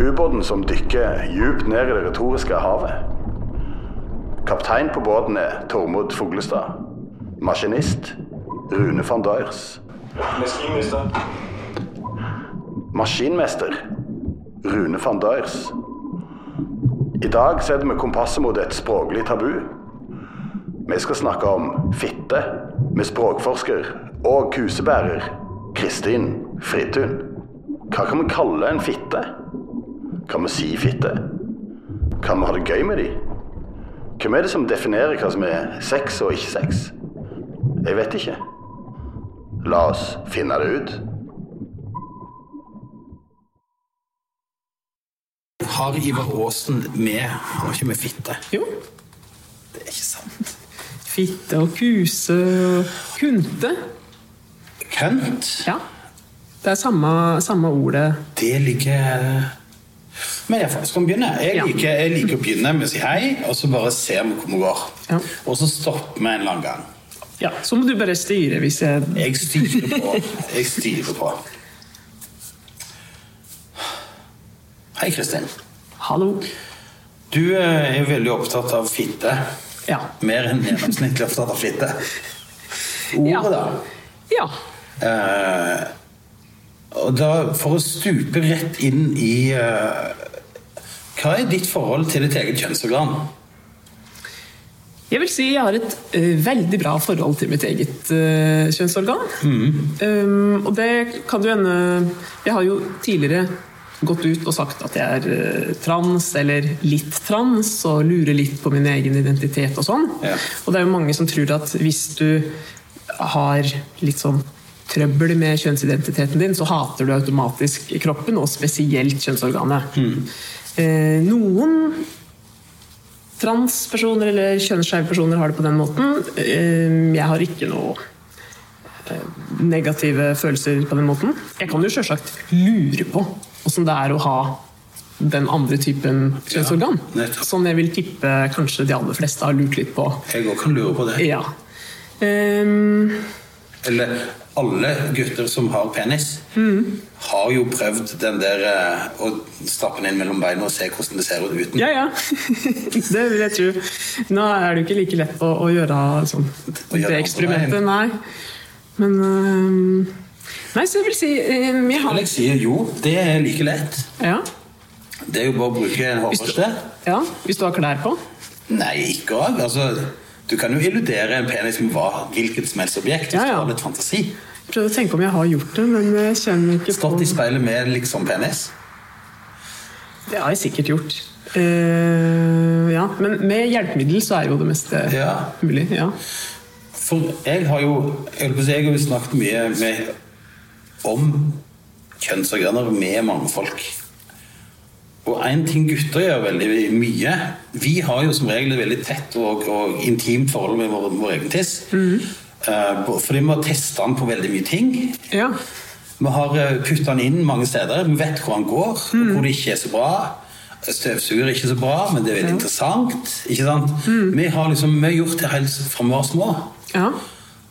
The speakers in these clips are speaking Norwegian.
Ubåten som dykker djupt ned i det retoriske havet. Kaptein på båten er Tormod Fuglestad. Maskinist Rune van Dyers. Maskinmester. Maskinmester Rune van Dyers. I dag setter vi kompasset mot et språklig tabu. Vi skal snakke om fitte med språkforsker og kusebærer Kristin Fridtun. Hva kan vi kalle en fitte? Kan vi si fitte? Kan vi ha det gøy med de? Hvem er det som definerer hva som er sex og ikke sex? Jeg vet ikke. La oss finne det ut. Har Ivar Aasen med Han har ikke med fitte. Jo. Det er ikke sant. Fitte og kuse og kunte. Kønt. Ja. Det er samme, samme ordet. Det ligger Men jeg skal vi begynne? Jeg liker, jeg liker å begynne med å si hei, og så bare se hvor vi går. Ja. Og så stopper vi en annen gang. Ja, Så må du bare styre hvis jeg Jeg styrer på. Jeg styrer på. Hei, Kristin. Hallo. Du er er veldig opptatt av fitte. Ja. Mer enn gjennomsnittlig opptatt av fitte. Ordet, Ja. da. Ja. Eh, og da, for å stupe rett inn i uh, Hva er ditt forhold til ditt eget kjønnsorgan? Jeg vil si jeg har et uh, veldig bra forhold til mitt eget uh, kjønnsorgan. Um, og det kan jo hende Jeg har jo tidligere gått ut og sagt at jeg er uh, trans, eller litt trans, og lurer litt på min egen identitet og sånn. Ja. Og det er jo mange som tror at hvis du har litt sånn trøbbel med kjønnsidentiteten din, så hater du automatisk kroppen, og spesielt kjønnsorganet. Eh, noen transpersoner eller kjønnsskeive personer har det på den måten. Eh, Jeg har ikke noe eh, negative følelser på den måten. Jeg kan jo selvsagt lure på åssen det er å ha den andre typen kjønnsorgan. Ja, som jeg vil tippe kanskje de aller fleste har lurt litt på. Jeg òg kan lure på det. Ja. Um, Eller alle gutter som har penis, har jo prøvd den der eh, å stappe den inn mellom beina og se hvordan det ser ut uten. ja, ja. det vil jeg tro. Nå er det jo ikke like lett å, å gjøre sånn, Å gjøre det eksperimentet, nei. Men ehm, Nei, så jeg vil si ehm, jeg har, Alex sier jo, det er like lett. ja, Det er jo bare å bruke en hårbørste. ja, Hvis du har klær på. Nei, ikke òg. Altså, du kan jo illudere en penis med hva, hvilket som helst objekt hvis Ja, ja. du har litt fantasi. Jeg prøvde å tenke om jeg har gjort det, men jeg kjenner ikke på Stått i speilet med liksom penis. Det har jeg sikkert gjort. Uh, ja, Men med hjelpemiddel så er jo det meste Ja. mulig. ja. For jeg har jo jeg har jo snakket mye med, om kjønnsorganer med mange folk. Og én ting gutter gjør veldig mye Vi har jo som regel et veldig tett og, og intimt forhold med vår, vår egen tiss. Eh, fordi vi har testa den på veldig mye ting. ja. Vi har putta den inn mange steder. Vi vet hvor den går, mm. hvor det ikke er så bra. Støvsuger er ikke så bra, men det er veldig interessant. ikke sant? Vi har liksom, vi har gjort det helt fra vi var små. ja.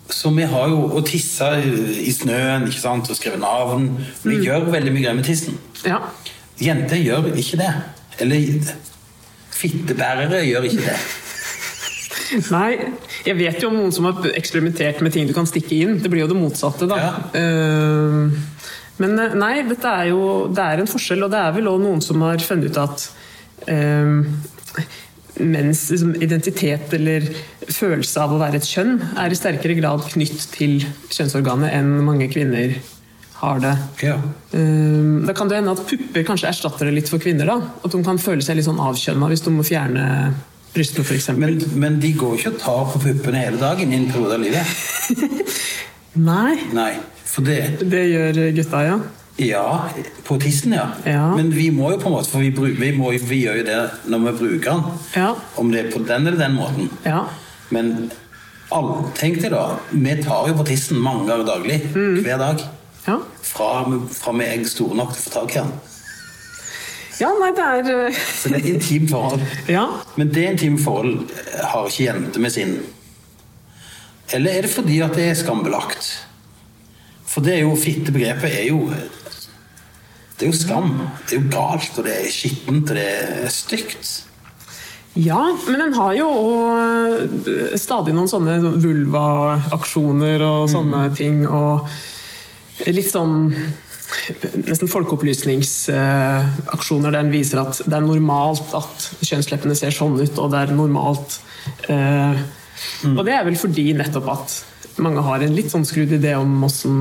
Så vi har jo å tisse i snøen ikke sant? og skrive navn. Vi gjør veldig mye greier med tissen. ja. Jenter gjør ikke det. Eller fittebærere gjør ikke det. Nei, jeg vet jo om noen som har eksperimentert med ting du kan stikke inn. Det blir jo det motsatte, da. Ja. Eh, Men eh, nei, dette er jo Det er en forskjell, og det er vel òg noen som har funnet ut at eh, mens liksom, identitet eller følelse av å være et kjønn er i sterkere grad knytt til kjønnsorganet enn mange kvinner har det. Ja. Eh, Da kan det hende at pupper kanskje erstatter det litt for kvinner. da At de kan føle seg litt sånn avkjønna hvis de må fjerne brystene, f.eks. Men, men de går ikke og tar på puppene hele dagen i en periode av livet. Nei, Nei, for det det gjør gutta, ja. Ja, på tissen, ja. Ja. Men vi må jo på en måte, for vi, bruker, vi, må, vi gjør jo det når vi bruker den. Ja. Om det er på den eller den måten. Ja. Men all, tenk deg da, vi tar jo på tissen mange ganger daglig. Mm. Hver dag. Ja, Fra, fra vi er store nok til å få tak i den. ja nei, det er eh, Så det er et intimt forhold. Ja. Men det intime forhold har ikke jenter med sin. Eller er det fordi at det er skambelagt? For det er jo, fittebegrepet er jo Det er jo skam. Det er jo galt, og det er skittent, og det er stygt. Ja, men den har jo eh, stadig noen sånne vulva-aksjoner og sånne ting. Og litt sånn nesten folkeopplysningsaksjoner den viser at det er normalt at kjønnsleppene ser sånn ut, og det er normalt eh, Og det er vel fordi nettopp at mange har en litt sånn skrudd idé om åssen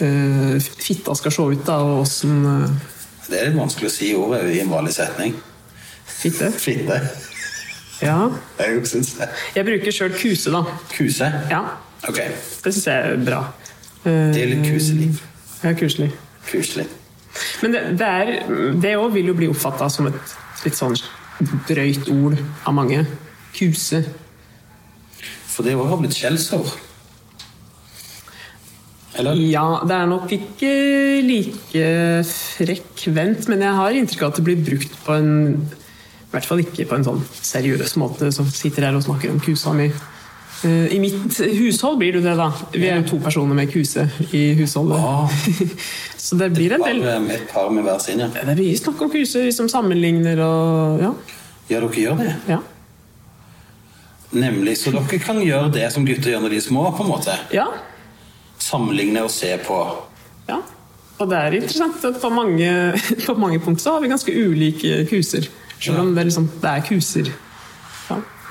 eh, fitta skal se ut, da, og åssen eh, Det er litt vanskelig å si ordet i en vanlig setning. fitte. Fitte. Ja. Jeg. Jeg bruker sjøl kuse, da. Kuse. Ja, Okay. det syns jeg er bra. Eh, Det er litt kuselig. Ja, kuselig. Kuselig. Men det, det er Det vil jo bli oppfatta som et litt sånn drøyt ord av mange. Kuse. For det òg har blitt skjellsord. Eller? Ja, det er nok ikke like frekvent, men jeg har inntrykk av at det blir brukt på en I hvert fall ikke på en sånn seriøs måte, som sitter her og snakker om kusa mi. Eh, I mitt hushold blir du det, da. Vi er to personer med kuse i husholdet. Ah, Så det blir en del et par med hver sin, ja. Det er mye snakk om kuse, vi som sammenligner og Ja. Ja, dere gjør det. ja. Nemlig. Så dere kan gjøre det som gutter gjør når de er små, på en måte. ja. Sammenligne og se på. Ja, og det er interessant at på mange, på mange punkt så har vi ganske ulike kuser. Selv om det liksom, det er kuser.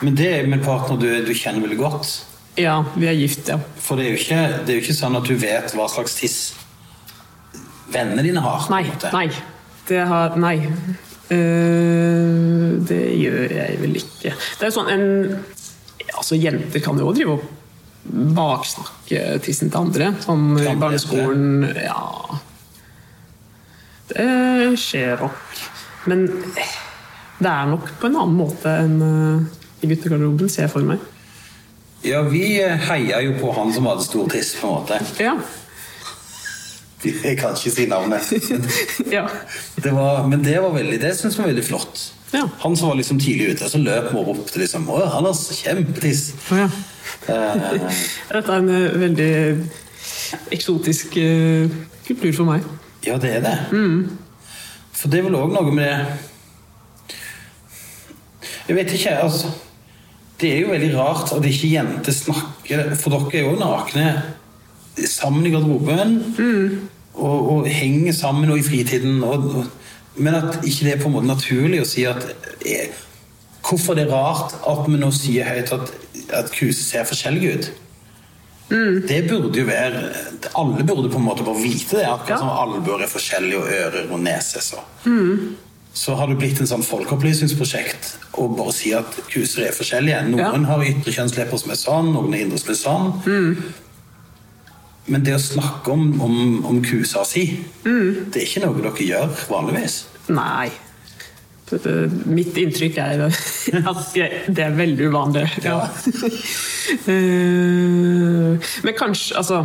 Men det er med en partner du, du kjenner veldig godt. ja, vi er gift, ja. For det er, jo ikke, det er jo ikke sånn at du vet hva slags tiss vennene dine har. Nei. Nei. Det har Nei. Uh, det gjør jeg vel ikke. Det er jo sånn en Altså, jenter kan jo også drive og baksnakke tissen til andre. Sånn i barneskolen Ja. Det skjer nok. Men det er nok på en annen måte enn eh, i guttegarderoben, ser jeg for meg. Ja, vi heia jo på han som hadde stor tiss, på en måte. Ja. Jeg kan ikke si navnet. ja. Det var, men det var veldig, det syns vi var veldig flott. Ja. Han som var liksom tidlig ute, så løp vi opp til liksom Å, han har kjempetiss! Ja. Eh, Dette er en eh, veldig eksotisk uh, kultur for meg. ja, det er det. For det er vel òg noe med det Jeg vet ikke, altså Det er jo veldig rart at ikke jenter snakker For dere er jo nakne sammen i garderoben og, og henger sammen og i fritiden. Og, og, men at ikke det er på en måte naturlig å si at er, Hvorfor det er rart at vi nå sier høyt at, at kuser ser forskjellige ut? Det burde jo være Alle burde på en måte bare vite det. Akkurat Ja. som albuer er forskjellige, og ører og nese. Så. Så har det blitt en sånn folkeopplysningsprosjekt å bare si at kuser er forskjellige. Noen Ja. har ytre kjønnslepper som er sånn, noen er indre som er sånn. Men det å snakke om, om, om kusa si, det er ikke noe dere gjør vanligvis. Nei. Mitt inntrykk er at det er veldig uvanlig. Ja. Eh, Men kanskje Altså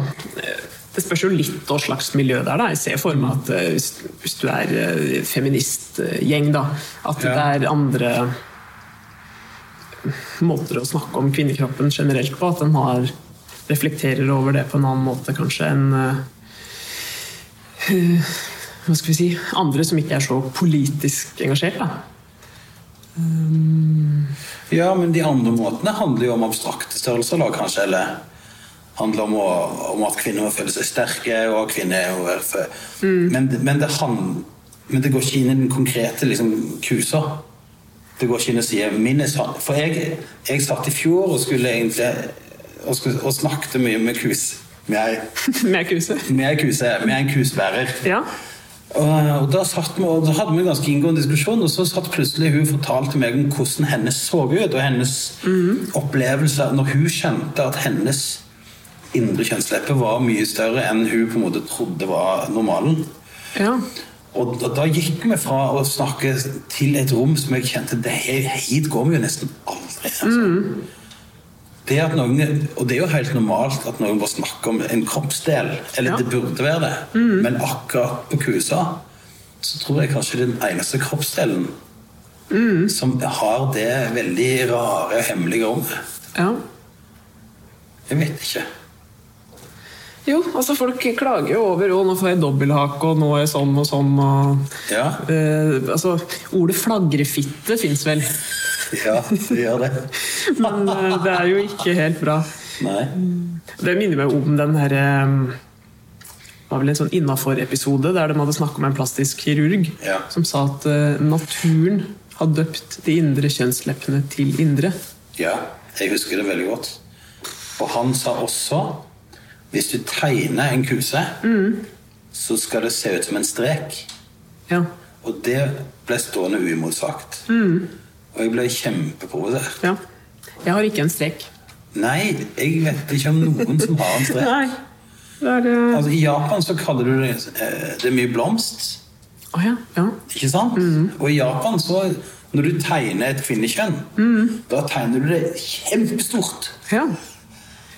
det spørs jo litt hva slags miljø det er. da. Jeg ser for meg at eh, hvis, du er eh, feministgjeng, da, at det er andre måter å snakke om kvinnekroppen generelt på. At den har, reflekterer over det på en annen måte kanskje enn eh, hva skal vi si, andre som ikke er så politisk engasjert. Da. Ja, men de andre måtene handler jo om abstrakte størrelser, da, kanskje. Eller handler om, å, om at kvinner må føle seg sterke, og at kvinner må være for... men, men, det hand, men det går ikke inn i den konkrete liksom, kusa. Det går ikke inn og sier min er sann. For jeg, jeg satt i fjor og skulle egentlig og, skulle, og snakket mye med kus. Med Med kuse. med kuse, med en kusbærer. Ja. Og, da, satt vi, og da hadde vi en ganske inngående diskusjon, og så satt plutselig hun fortalte meg om hvordan hennes så ut, og hennes opplevelse når hun skjønte at hennes indre kjønnsleppe var mye større enn hun på en måte trodde var normalen. ja. Og da, da gikk vi fra å snakke til et rom som jeg kjente det, Hit går vi jo nesten aldri. Altså. Det at noen, og det er jo helt normalt at noen bare snakker om en kroppsdel. Eller Ja. det burde være det. Men akkurat på kusa så tror jeg kanskje det er den eneste kroppsdelen som har det veldig rare, hemmelige rommet. ja. Jeg vet ikke. Jo, altså folk klager jo over å nå får jeg dobbelthake, og nå er jeg sånn og sånn. Og, Ja. eh, altså, ordet flagrefitte fins vel, Ja, det gjør det. men eh, det er jo ikke helt bra. Nei. Det minner meg om den herre Det var vel en sånn innafor-episode der de hadde snakket om en plastisk kirurg Ja. som sa at eh, naturen har døpt de indre kjønnsleppene til indre. Ja, jeg husker det veldig godt. Og han sa også hvis du tegner en kuse, så skal det se ut som en strek. Ja. Og det ble stående uimotsagt. Og jeg ble kjempeprovosert. ja. Jeg har ikke en strek. Nei, jeg vet ikke om noen som har en strek. Nei. Det er eh, Altså, I Japan så kaller du det eh, Det er mye blomst. Oh, ja. ja. Ikke sant? Og i Japan så Når du tegner et kvinnekjønn, da tegner du det kjempestort. Ja.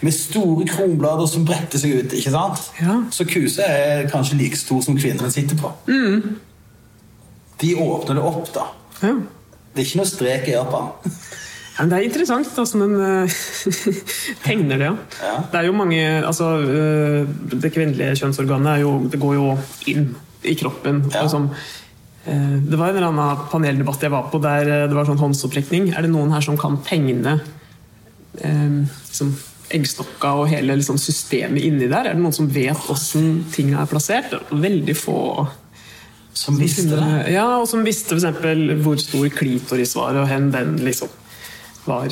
Med store kronblader som bretter seg ut. ikke sant? Ja. Så kuse er kanskje like stor som kvinnen sitter på. De åpner det opp, da. ja. Det er ikke noe strek i Japan. Men det er interessant hvordan den eh, tegner det, ja. Ja. Det er jo mange altså, eh, Det kvinnelige kjønnsorganet er jo, det går jo inn i kroppen. Ja. eh, det var en eller annen paneldebatt jeg var på der det var sånn håndsopprekning. Er det noen her som kan tegne eh, liksom, eggstokka og hele liksom, systemet inni der? Er det noen som vet hvordan tingene er plassert? Veldig få Som visste det. Ja, og som visste f.eks. hvor stor klitoris var, og hen den liksom var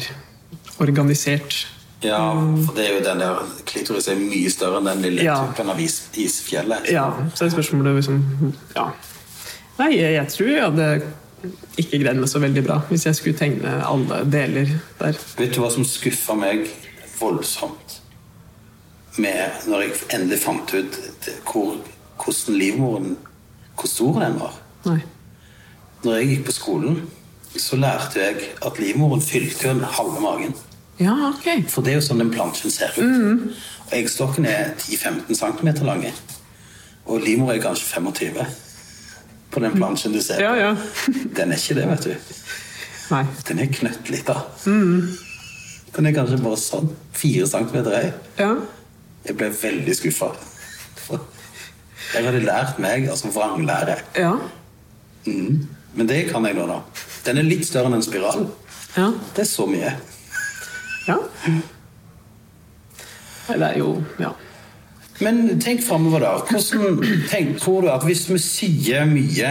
organisert. Ja, for det er jo den der Klitoris er mye større enn den lille Ja. typen av is, isfjellet. Ja, så er spørsmålet liksom Ja. Nei, jeg, jeg tror jeg hadde ikke greid meg så veldig bra hvis jeg skulle tegne alle deler der. Vet du hva som skuffa meg voldsomt med når jeg endelig fant ut hvor, hvordan livmoren Hvor stor den var? Nei. Når jeg gikk på skolen, så lærte jeg at livmoren fylte jo en halve magen. Ja, okay. For det er jo sånn den plansjen ser ut. Og eggstokken er 10-15 cm lange. Og livmor er kanskje 25 på den plansjen du ser. Ja, ja. Den er ikke det, vet du. Nei. Den er knøttlita. Den er kanskje bare sånn. Fire centimeter høy. Ja. Jeg ble veldig skuffa. Jeg hadde lært meg altså vranglære. Ja. Mm. Men det kan jeg nå, da. Den er litt større enn en spiral. Ja. Det er så mye. ja. Det er jo Ja. Men tenk framover, da. Hvordan tenker du at hvis vi sier mye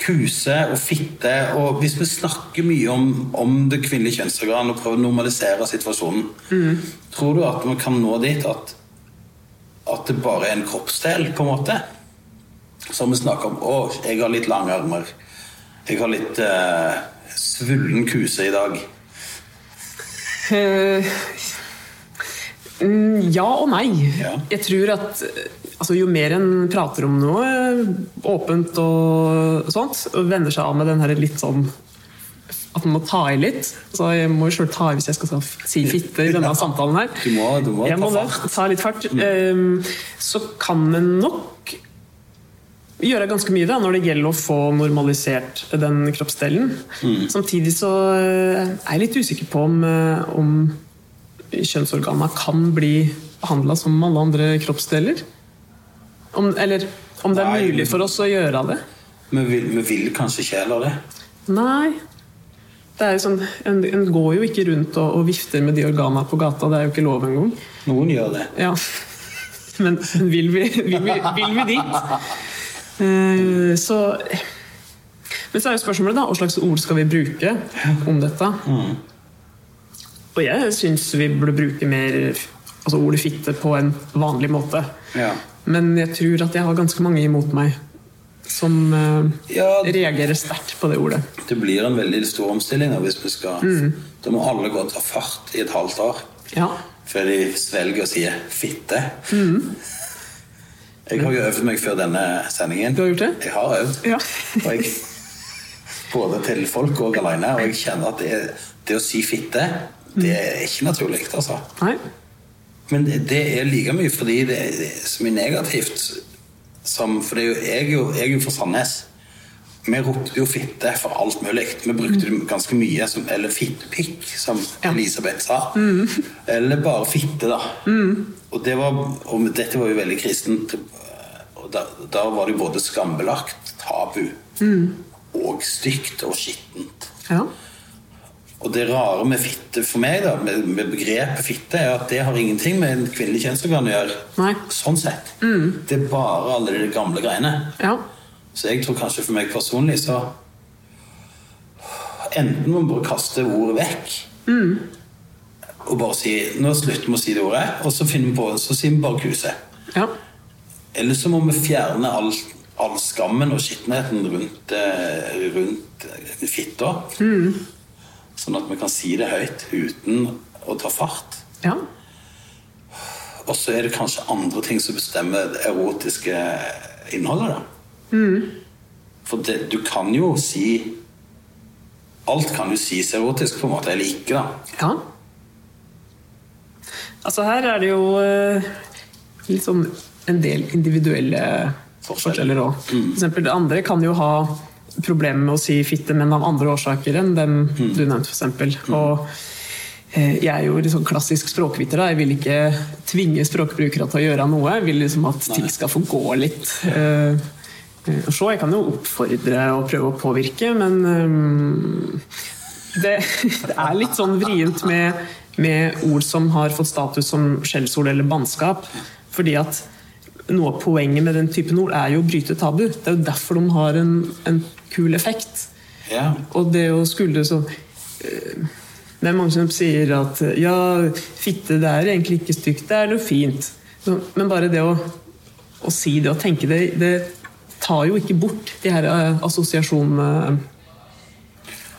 kuse og fitte, og hvis vi snakker mye om, om det kvinnelige kjønnsorgan og prøver å normalisere situasjonen, tror du at vi kan nå dit at, at det bare er en kroppsdel, på en måte? Som vi snakker om. 'Å, jeg har litt lange armer. Jeg har litt uh, svullen kuse i dag'. Mm, ja og nei. Ja. Jeg tror at altså, jo mer en prater om noe åpent og sånt, og venner seg av med den her litt sånn at man må ta i litt. Så jeg må jo sjøl ta i hvis jeg skal si fitte i denne samtalen her. Du må- du må jeg må ta, fart. ta litt fart. Eh, Så kan en nok gjøre ganske mye da, når det gjelder å få normalisert den kroppsdelen. Samtidig så eh, er jeg litt usikker på om, eh, om kjønnsorganene kan bli behandla som alle andre kroppsdeler. Om, eller om det er Nei. mulig for oss å gjøre det. Vi vil, vi vil kanskje ikke heller det. Nei. Det er jo sånn, en, en går jo ikke rundt og, og vifter med de organene på gata. Det er jo ikke lov engang. Noen gjør det. Ja. Men vil vi, vil vi, vil vi dit? Eh, Så Men så er jo spørsmålet, da, hva slags ord skal vi bruke om dette? Og jeg syns vi burde bruke mer altså ordet fitte på en vanlig måte. Ja. Men jeg tror at jeg har ganske mange imot meg som uh, Ja, reagerer sterkt på det ordet. det blir en veldig stor omstilling hvis vi skal Da må alle gå og ta fart i et halvt år Ja. før de svelger og sier 'fitte'. Jeg har jo øvd meg før denne sendingen. Du har gjort det? Jeg har øvd. Ja. Og jeg, både til folk og alene. Og jeg kjenner at det, det å si 'fitte', det er ikke naturlig. altså. Nei. Men det det er like mye fordi det er så mye negativt som For er jo, jeg, er jo, jeg er jo fra Sandnes. Vi ropte jo fitte for alt mulig. Vi brukte det ganske mye. Som, eller fittepikk, som Ja. Elisabeth sa. Eller bare fitte, da. Og, det var, og dette var jo veldig kristent. Og da, da var det jo både skambelagt, tabu, og stygt og skittent. Ja. Og det rare med fitte for meg, da, med, begrepet fitte, er at det har ingenting med en kvinnelig kjønnsorgan å gjøre. Nei. Sånn sett. Det er bare alle de gamle greiene. Ja. Så jeg tror kanskje for meg personlig så Enten må man bare kaste ordet vekk og bare si Nå slutter vi å si det ordet, og så finner vi på så sier vi bare kuse. ja. Eller så må vi fjerne all, all skammen og skittenheten rundt, eh, rundt fitta. fitta. Sånn at vi kan si det høyt uten å ta fart. ja. Og så er det kanskje andre ting som bestemmer det erotiske innholdet. da. For det, du kan jo si Alt kan jo sies erotisk, på en måte, eller ikke. da. Ja. Altså her er det jo liksom sånn en del individuelle forskjeller òg. For eksempel det andre kan jo ha problemer med å si fitte, men av andre årsaker enn den du nevnte, for eksempel. Og eh, jeg er jo sånn klassisk språkviter. da. Jeg vil ikke tvinge språkbrukere til å gjøre noe. Jeg vil liksom at ting skal få gå litt. Eh, eh, så, Jeg kan jo oppfordre og prøve å påvirke, men det, det er litt sånn vrient med, med ord som har fått status som skjellsord eller bannskap. Fordi at noe av poenget med den typen ord er jo å bryte tabu. Det er jo derfor de har en, en kul effekt. Ja. Og det å skulle så eh, Det er mange som sier at eh, ja, fitte det er egentlig ikke stygt, det er noe fint. Så, men bare det å, å si det og tenke det, det tar jo ikke bort de her eh, assosiasjonene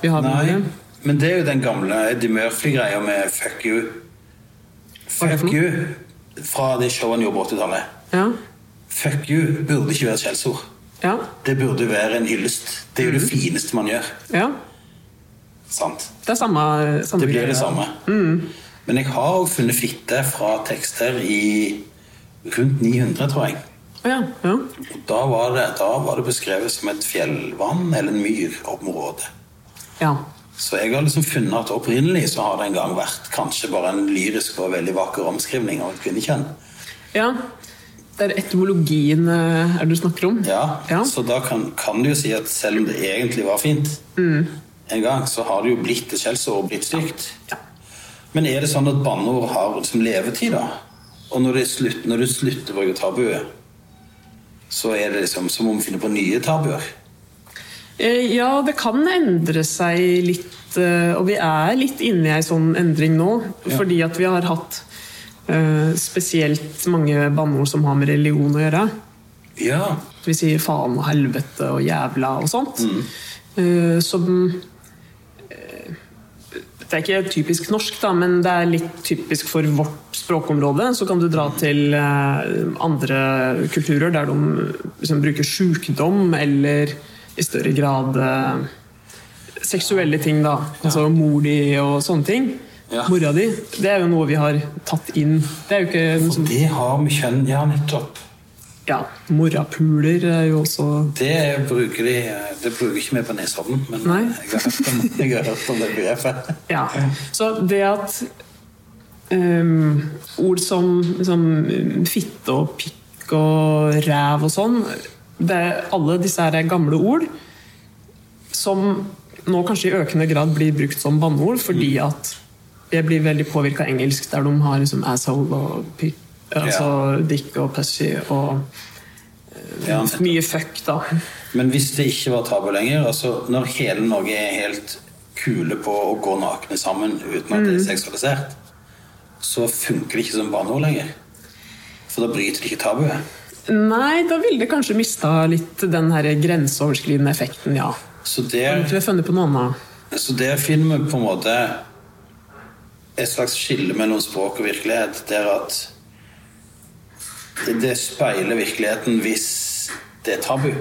vi har med Nei, det. men det er jo den gamle Eddie Murphy-greia med 'fuck you'. Fuck you fra det showet han gjorde på 80-tallet. Ja, Fuck you burde ikke være et skjellsord. Ja, Det burde være en hyllest. Det er jo det fineste man gjør. ja. Sant? Det er samme, samme Det blir det samme. Men jeg har også funnet fitte fra tekster i rundt 900, tror jeg. Ja, ja. Og Da var, det, da var det beskrevet som et fjellvann eller en myrområde. ja. Så jeg har liksom funnet at opprinnelig så har det en gang vært kanskje bare en lyrisk og veldig vakker omskrivning av et kvinnekjønn. ja. Det er etymologien eh, er du snakker om? Ja, Ja. Så da kan, kan du jo si at selv om det egentlig var fint en gang, så har det jo blitt et skjellsord og blitt stygt. Ja. Men er det sånn at banneord har som levetid, da? Og når, det slutt, når du slutter å bruke tabuet, så er det liksom, som om vi finne på nye tabuer. Eh, Ja, det kan endre seg litt, eh, og vi er litt inne i ei sånn endring nå. Ja. Fordi at vi har hatt spesielt mange banneord som har med religion å gjøre. Ja. Vi sier faen og helvete og jævla og sånt. Mm. Eh, Som eh, Det er ikke typisk norsk, da, men det er litt typisk for vårt språkområde. Så kan du dra til eh, andre kulturer der de liksom bruker sjukdom eller i større grad eh, seksuelle ting, da. Altså mor di og sånne ting. Ja. Mora di. Det er jo noe vi har tatt inn. Det er jo ikke noe som det har med kjønn Ja, nettopp. Ja, morapuler er jo også Det bruker de Det bruker ikke vi på Nesodden, men Nei. jeg har hørt om, har hørt om det begrepet. Ja. Så det at um, ord som liksom, fitte og pikk og ræv og sånn det er, Alle disse her er gamle ord som nå kanskje i økende grad blir brukt som banneord fordi at jeg blir veldig påvirka av engelsk, der de har liksom asshole og altså dick og pussy og Ja, mye fuck, da. Men hvis det ikke var tabu lenger, altså når hele Norge er helt kule på å gå nakne sammen uten at det er seksualisert, så funker det ikke som banneord lenger. For da bryter det ikke tabuet. Nei, da ville det kanskje mista litt den her grenseoverskridende effekten, ja. Så der, så der finner vi på en måte et slags skille mellom språk og virkelighet, der at det, det speiler virkeligheten hvis det er tabu.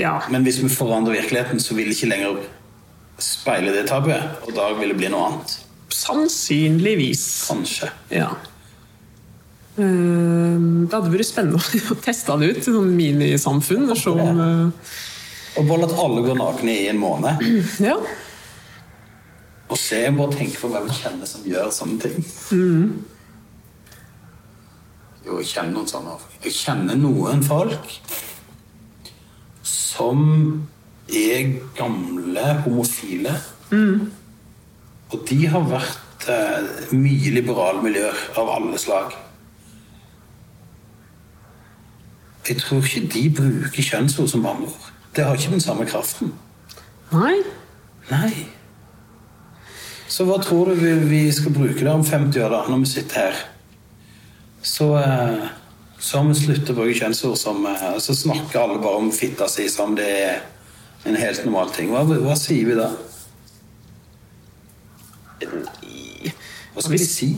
Ja. Men hvis vi forandrer virkeligheten, så vil det ikke lenger speile det tabuet. Og da vil det bli noe annet. Sannsynligvis. Kanskje. Ja. Eh, Det hadde vært spennende å teste det ut i sånn minisamfunn. Og se om Og bare at alle går nakne i en måned. ja. Og se, bare tenke på hvem vi kjenner som gjør sånne ting. Jo, jeg kjenner noen sånne. Jeg kjenner noen folk som er gamle homofile. Og de har vært eh, mye liberale miljøer av alle slag. Jeg tror ikke de bruker kjønnsord som banneord. Det har ikke den samme kraften. Nei. Nei. Så hva tror du vi, vi skal bruke det om 50 år, da, når vi sitter her? Så, eh, så har vi sluttet å bruke kjønnsord som eh, Så snakker alle bare om fitta si som det er en helt normal ting. Hva, hva sier vi da? Hva skal vi si?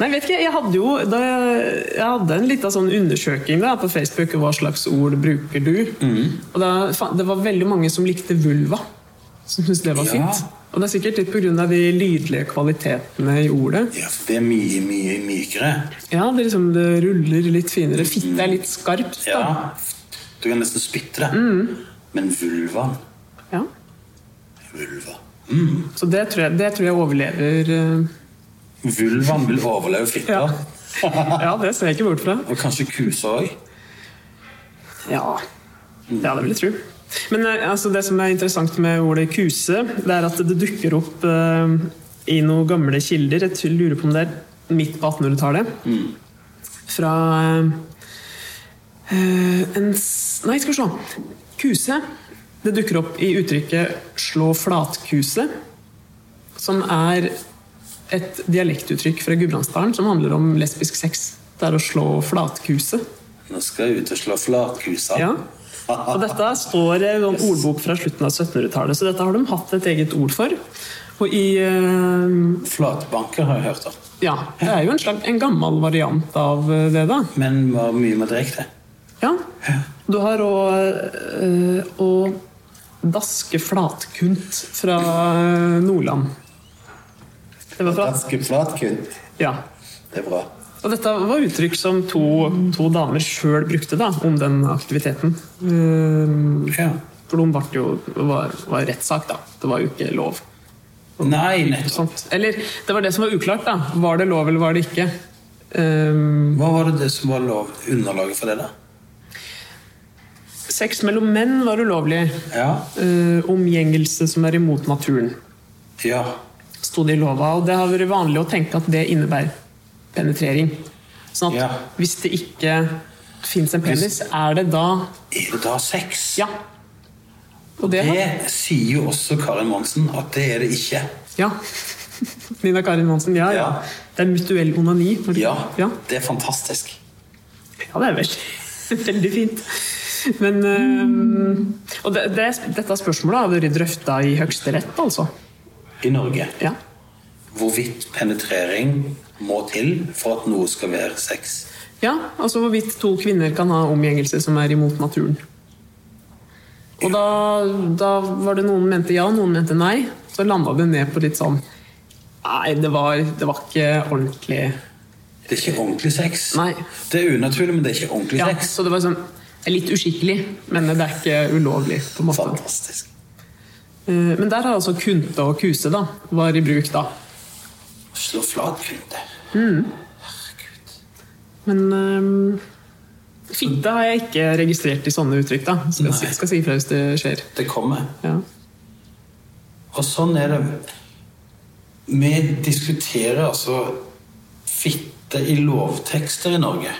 Nei, vet ikke, jeg hadde jo da jeg, hadde en liten sånn undersøking da, på Facebook hva slags ord bruker du. Og da, det var veldig mange som likte vulva. Som syntes det var fint. Ja. Og det er sikkert litt pga. de lydlige kvalitetene i ordet. Ja, for det er mye, mye mykere. Ja, det, liksom, det ruller litt finere. Fitte er litt skarpt. da. Ja. Du kan nesten spytte det. Men vulvaen Ja. Vulva. Så det tror jeg, det tror jeg overlever. eh, Vulvaen vil overleve fitta. Ja. ja, det ser jeg ikke bort fra. Og kanskje kuse òg. Ja, ja det vil jeg tro. Men eh, altså, det som er interessant med ordet kuse, det er at det dukker opp eh, i noen gamle kilder. Jeg lurer på om det er midt på 1800-tallet. Fra eh, en Nei, skal vi se. Kuse. Det dukker opp i uttrykket 'slå flatkuse', som er et dialektuttrykk fra Gudbrandsdalen som handler om lesbisk sex. Det er å slå flatkuse. Nå skal jeg ut og slå flatkusa. Ja. Og dette står i en sånn ordbok fra slutten av 1700-tallet, så dette har de hatt et eget ord for. Og i uh, Flatbanker har jeg hørt om. Ja, det er jo en, slags, en gammel variant av eh, det, da. Men var mye mer direkte. Ja. Du har òg å daske flatkunt fra eh, Nordland. Det var flat. Daske flatkunt. Ja. Det er bra. Og dette var uttrykk som to, to damer sjøl brukte da, om den aktiviteten. Eh, Ja. For de ble jo, var, var rettssak, da. Det var jo ikke lov. Nei, nettopp. Eller det var det som var uklart. da. Var det lov, eller var det ikke? Um, Hva var det det som var lov underlaget for det, da? sex mellom menn var ulovlig. Ja. Uh, omgjengelse som er imot naturen, Ja. sto det i lova. Og det har vært vanlig å tenke at det innebærer penetrering. Sånn at Ja. hvis det ikke fins en penis, er det da Er det da sex? Ja. Og det, Det sier jo også Karin Monsen at det er det ikke. Ja. Nina Karin Monsen, ja, ja. Ja. Det er mutuell onani. Ja, ja. det er fantastisk. Ja, det er veldig, veldig fint. Men um, Og det, det, dette spørsmålet har vært drøfta i Høyesterett, altså. I Norge. Ja. Hvorvidt penetrering må til for at noe skal være sex. ja, altså hvorvidt to kvinner kan ha omgjengelse som er imot naturen. Og da, da var det noen mente ja, noen mente nei. Så landa det ned på litt sånn Nei, det var, det var ikke ordentlig Det er ikke ordentlig sex. Nei. Det er unaturlig, men det er ikke ordentlig ja, sex. Så det var sånn litt uskikkelig, men det er ikke ulovlig. på en måte. Fantastisk. Eh, Men der har altså kunte og kuse da, var i bruk da. Slå flatkunde. Herregud. Men um, fitte har jeg ikke registrert i sånne uttrykk. da. Skal, Nei. skal si ifra hvis det skjer. Det kommer. Ja. Og sånn er det. Vi diskuterer altså fitte i lovtekster i Norge.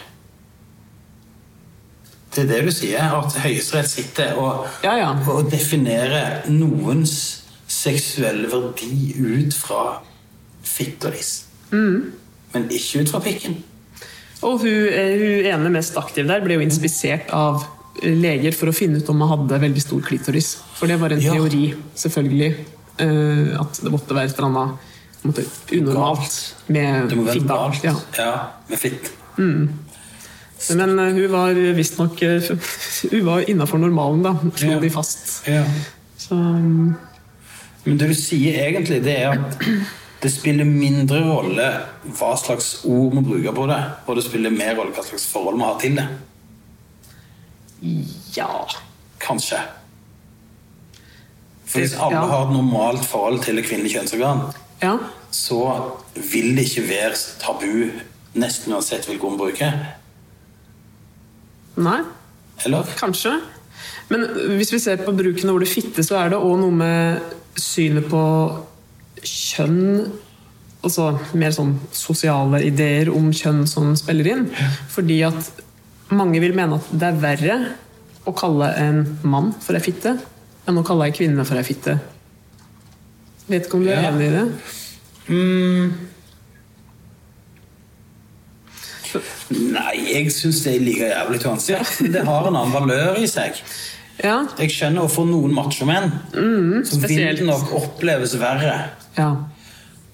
Det er det du sier, at Høyesterett sitter og, Ja, ja. og definerer noens seksuelle verdi ut fra fitt og liss. Mm. Men ikke ut fra pikken. Og hun, eh, hun ene mest aktive der ble jo inspisert av eh, leger for å finne ut om hun hadde veldig stor klitoris. For det var en Ja. teori, selvfølgelig. eh, At det måtte være et eller annet unormalt med fitta. Ja. Ja, med fitt. Men eh, hun var visstnok Hun var innafor normalen, da. Slo Ja. de fast. Ja. Så mm, Men det du sier egentlig, det er at det spiller mindre rolle hva slags ord vi bruker på det, og det spiller mer rolle hva slags forhold vi har til det. ja. Kanskje. For hvis alle Ja. har et normalt forhold til et kvinnelig kjønnsorgan, Ja. så vil det ikke være tabu nesten uansett hvilke ord bruker. Nei, Eller? kanskje. Men hvis vi ser på bruken av ordet fitte, så er det òg noe med synet på kjønn Altså mer sånn sosiale ideer om kjønn som spiller inn. Fordi at mange vil mene at det er verre å kalle en mann for ei fitte enn å kalle ei kvinne for ei fitte. Vet ikke om du er Ja. enig i det? Mm. Nei, jeg syns det er like jævlig vanskelig. Det har en annen valør i seg. Ja. Jeg skjønner at for noen machomenn så vil det nok oppleves verre. ja.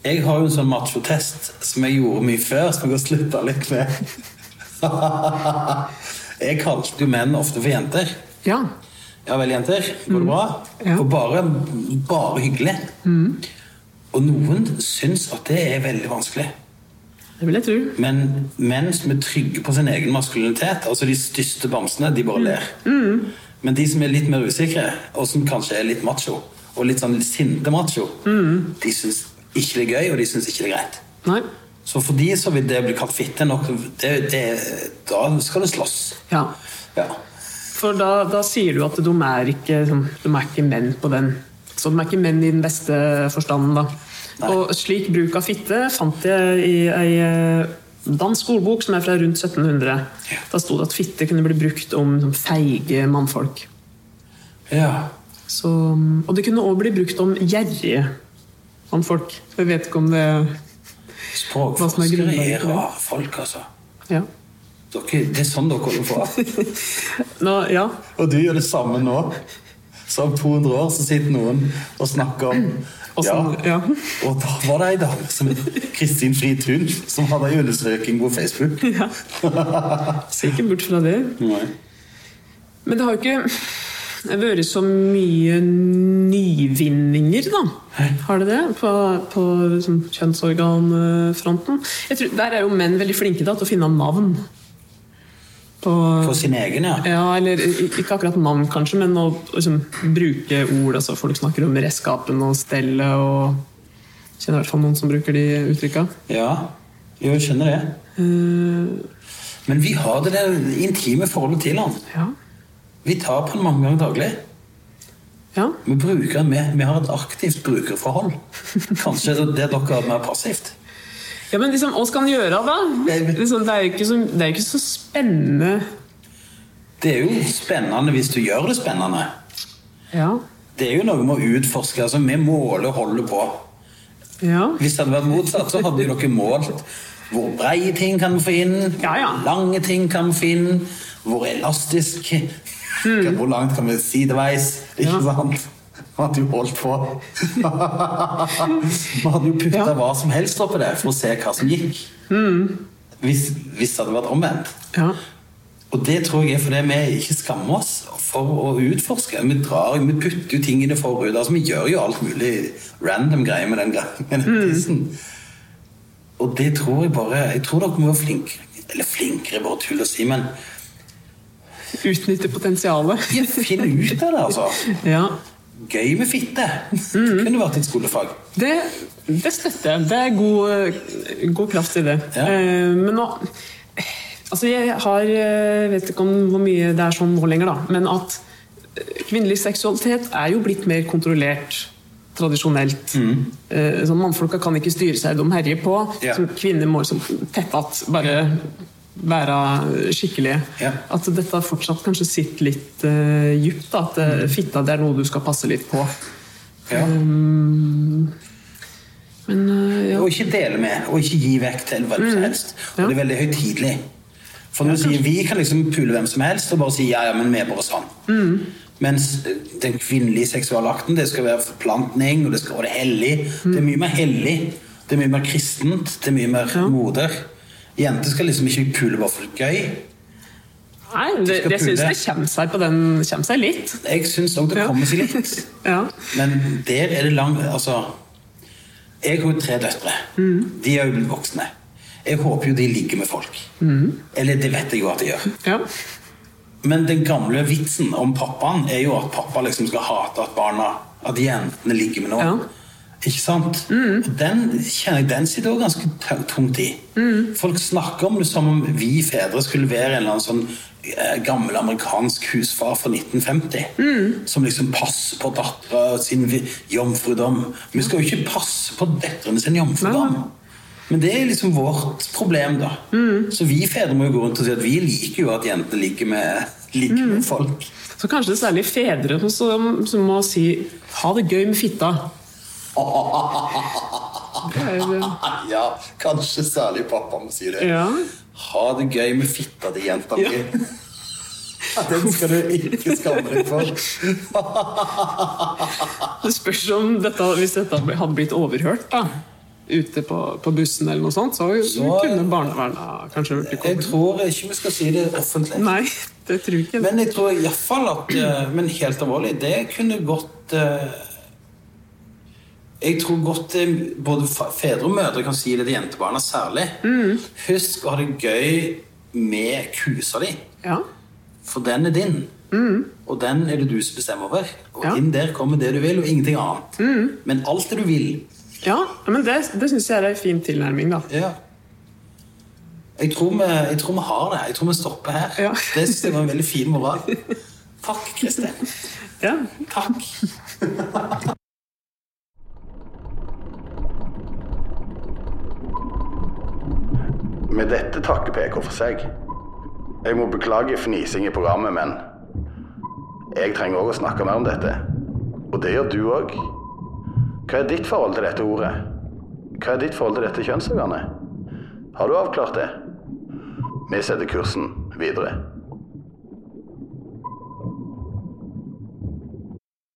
Jeg har jo en sånn machotest som jeg gjorde mye før, som jeg har slutta litt med. jeg kalte jo menn ofte for jenter. Ja. Ja vel, jenter. Går det bra? Ja. Og bare, bare hyggelig. Og noen syns at det er veldig vanskelig. Det vil jeg tro. Men menn som er trygge på sin egen maskulinitet, altså de største bamsene, de bare ler. Men de som er litt mer usikre, og som kanskje er litt macho, og litt sånn sinte macho, de syns ikke det er gøy, og de syns ikke det er greit. Nei. Så for de så vil det bli kalt fitte nok det, det, Da skal det slåss. Ja. Ja. For da, da sier du at de er ikke, sånn, de er ikke menn på den Så de er ikke menn i den beste forstanden, da. Nei. Og slik bruk av fitte fant jeg i ei eh, dansk ordbok som er fra rundt 1700. Ja. Da sto det at fitte kunne bli brukt om sånn, feige mannfolk. ja. Så, og det kunne òg bli brukt om gjerrige mannfolk. Jeg vet ikke om det er Språkforskere er rare folk, altså. Ja. Dere, det er sånn dere holder på. Nå, ja. Og du gjør det samme nå. Så om 200 år så sitter noen og snakker om Og sånn, ja. Og da var det ei dame som Kristin Fritun som hadde ei undersøking på Facebook. ja. Ser ikke bort fra det. Nei. Men det har jo ikke vært så mye nyvinninger, da. Har det det? På, på liksom, kjønnsorganfronten. Jeg tror, der er jo menn veldig flinke da, til å finne navn. På, For sin egen, ja. ja, eller ikke akkurat navn, kanskje, men å liksom, bruke ord. altså Folk snakker om redskapen og stellet og Kjenner i hvert fall noen som bruker de uttrykka. Ja, jo, jeg skjønner det. Uh, Men vi har det der intime forholdet til han. ja. Vi tar på han mange ganger daglig. ja. Vi, bruker, vi, vi har et aktivt brukerforhold. Kanskje det dere har mer passivt. Ja, men liksom, hva skal han gjøre da? Liksom, det er jo ikke så, det er ikke så spennende. Det er jo spennende hvis du gjør det spennende. Ja. Det er jo noe med å utforske. altså Vi måler og holder på. Ja. Hvis det hadde vært motsatt, så hadde jo dere målt hvor breie ting kan vi få inn, Ja, ja. hvor lange ting kan vi få inn, hvor elastisk Hvor langt kan vi sideveis? Ikke sant? Vi hadde jo holdt på. Vi hadde jo putta Ja. hva som helst oppi det for å se hva som gikk. Hvis, hvis det hadde vært omvendt. ja. Og det tror jeg er fordi vi ikke skammer oss for å utforske. Vi, drar, vi putter jo ting i det forhud. Altså, vi gjør jo alt mulig random greier med den, med den tissen. Og det tror jeg bare Jeg tror dere må være flinkere. Eller flinkere, bare tull å si, men Utnytte potensialet. ja, finn ut av det, altså. Ja. Gøy med fitte. Det kunne vært et skolefag. Det, det støtter jeg. Det er god, god kraft i det. Ja. Eh, Men nå Altså, jeg har Jeg vet ikke om hvor mye det er sånn nå lenger, da. Men at eh, kvinnelig seksualitet er jo blitt mer kontrollert tradisjonelt. Eh, Sånn, Mannfolka kan ikke styre seg, de herjer på. Ja. Så kvinner må liksom tett att bare være skikkelige. Ja. At dette fortsatt kanskje sitter litt uh, djupt. da, At eh, fitta det er noe du skal passe litt på. Ja. Um, men uh, ja. Og ikke dele med, og ikke gi vekk til hvem som helst. Og det er veldig høytidelig. For når du sier vi kan liksom pule hvem som helst og bare si ja, ja, men vi er bare sånn. Mens den kvinnelige seksualakten, det skal være forplantning, og det skal være hellig. Det er mye mer hellig. Det er mye mer kristent. Det er mye mer moder. Jenter skal liksom ikke pule bare for gøy. Nei, det, de jeg syns det kommer seg på den kommer seg litt. Jeg syns òg det Ja. kommer seg litt. Ja. Men der er det lang Altså Jeg har jo tre døtre. De er jo blitt voksne. Jeg håper jo de ligger med folk. Eller det vet jeg jo at de gjør. ja. Men den gamle vitsen om pappaen er jo at pappa liksom skal hate at barna At jentene ligger med noen. Ikke sant? Og den kjenner jeg, den sitter også ganske tungt i. Folk snakker om det som om vi fedre skulle være en eller annen sånn eh, gammel amerikansk husfar fra 1950. Som liksom passer på dattera sin jomfrudom. Vi skal jo ikke passe på døtrene sin jomfrudom. Men det er liksom vårt problem, da. Så vi fedre må jo gå rundt og si at vi liker jo at jentene ligger med, ligger med folk. Så kanskje det er særlig fedre som, som må si 'ha det gøy med fitta'. Det er jo det. Ja, kanskje særlig pappa må si det. Ja. Ha det gøy med fitta til jenta mi. Den skal du ikke skamme deg for. Det spørs om dette, hvis dette hadde blitt overhørt da, ute på, på bussen, eller noe sånt, så, Så- kunne barnevernet kanskje blitt Jeg tror ikke vi skal si det offentlig. Nei, det tror jeg ikke. Men jeg tror iallfall at eh, Men helt alvorlig, det kunne gått eh, Jeg tror godt eh, både fedre og mødre kan si det til jentebarna særlig. Husk å ha det gøy med kusa di. Ja. For den er din. Og den er det du som bestemmer over. Og Ja. inn der kommer det du vil, og ingenting annet. Men alt det du vil. ja, men det, det syns jeg er en fin tilnærming, da. Ja. Jeg tror, vi, jeg tror vi har det. Jeg tror vi stopper her. Ja. Det synes jeg var en veldig fin moral. Takk, Kristin. Ja. Takk. Med dette takker PK for seg. Jeg må beklage fnising i programmet, men jeg trenger òg å snakke mer om dette. Og det gjør du òg. Hva er ditt forhold til dette ordet? Hva er ditt forhold til dette kjønnsorganet? Har du avklart det? Vi setter kursen videre.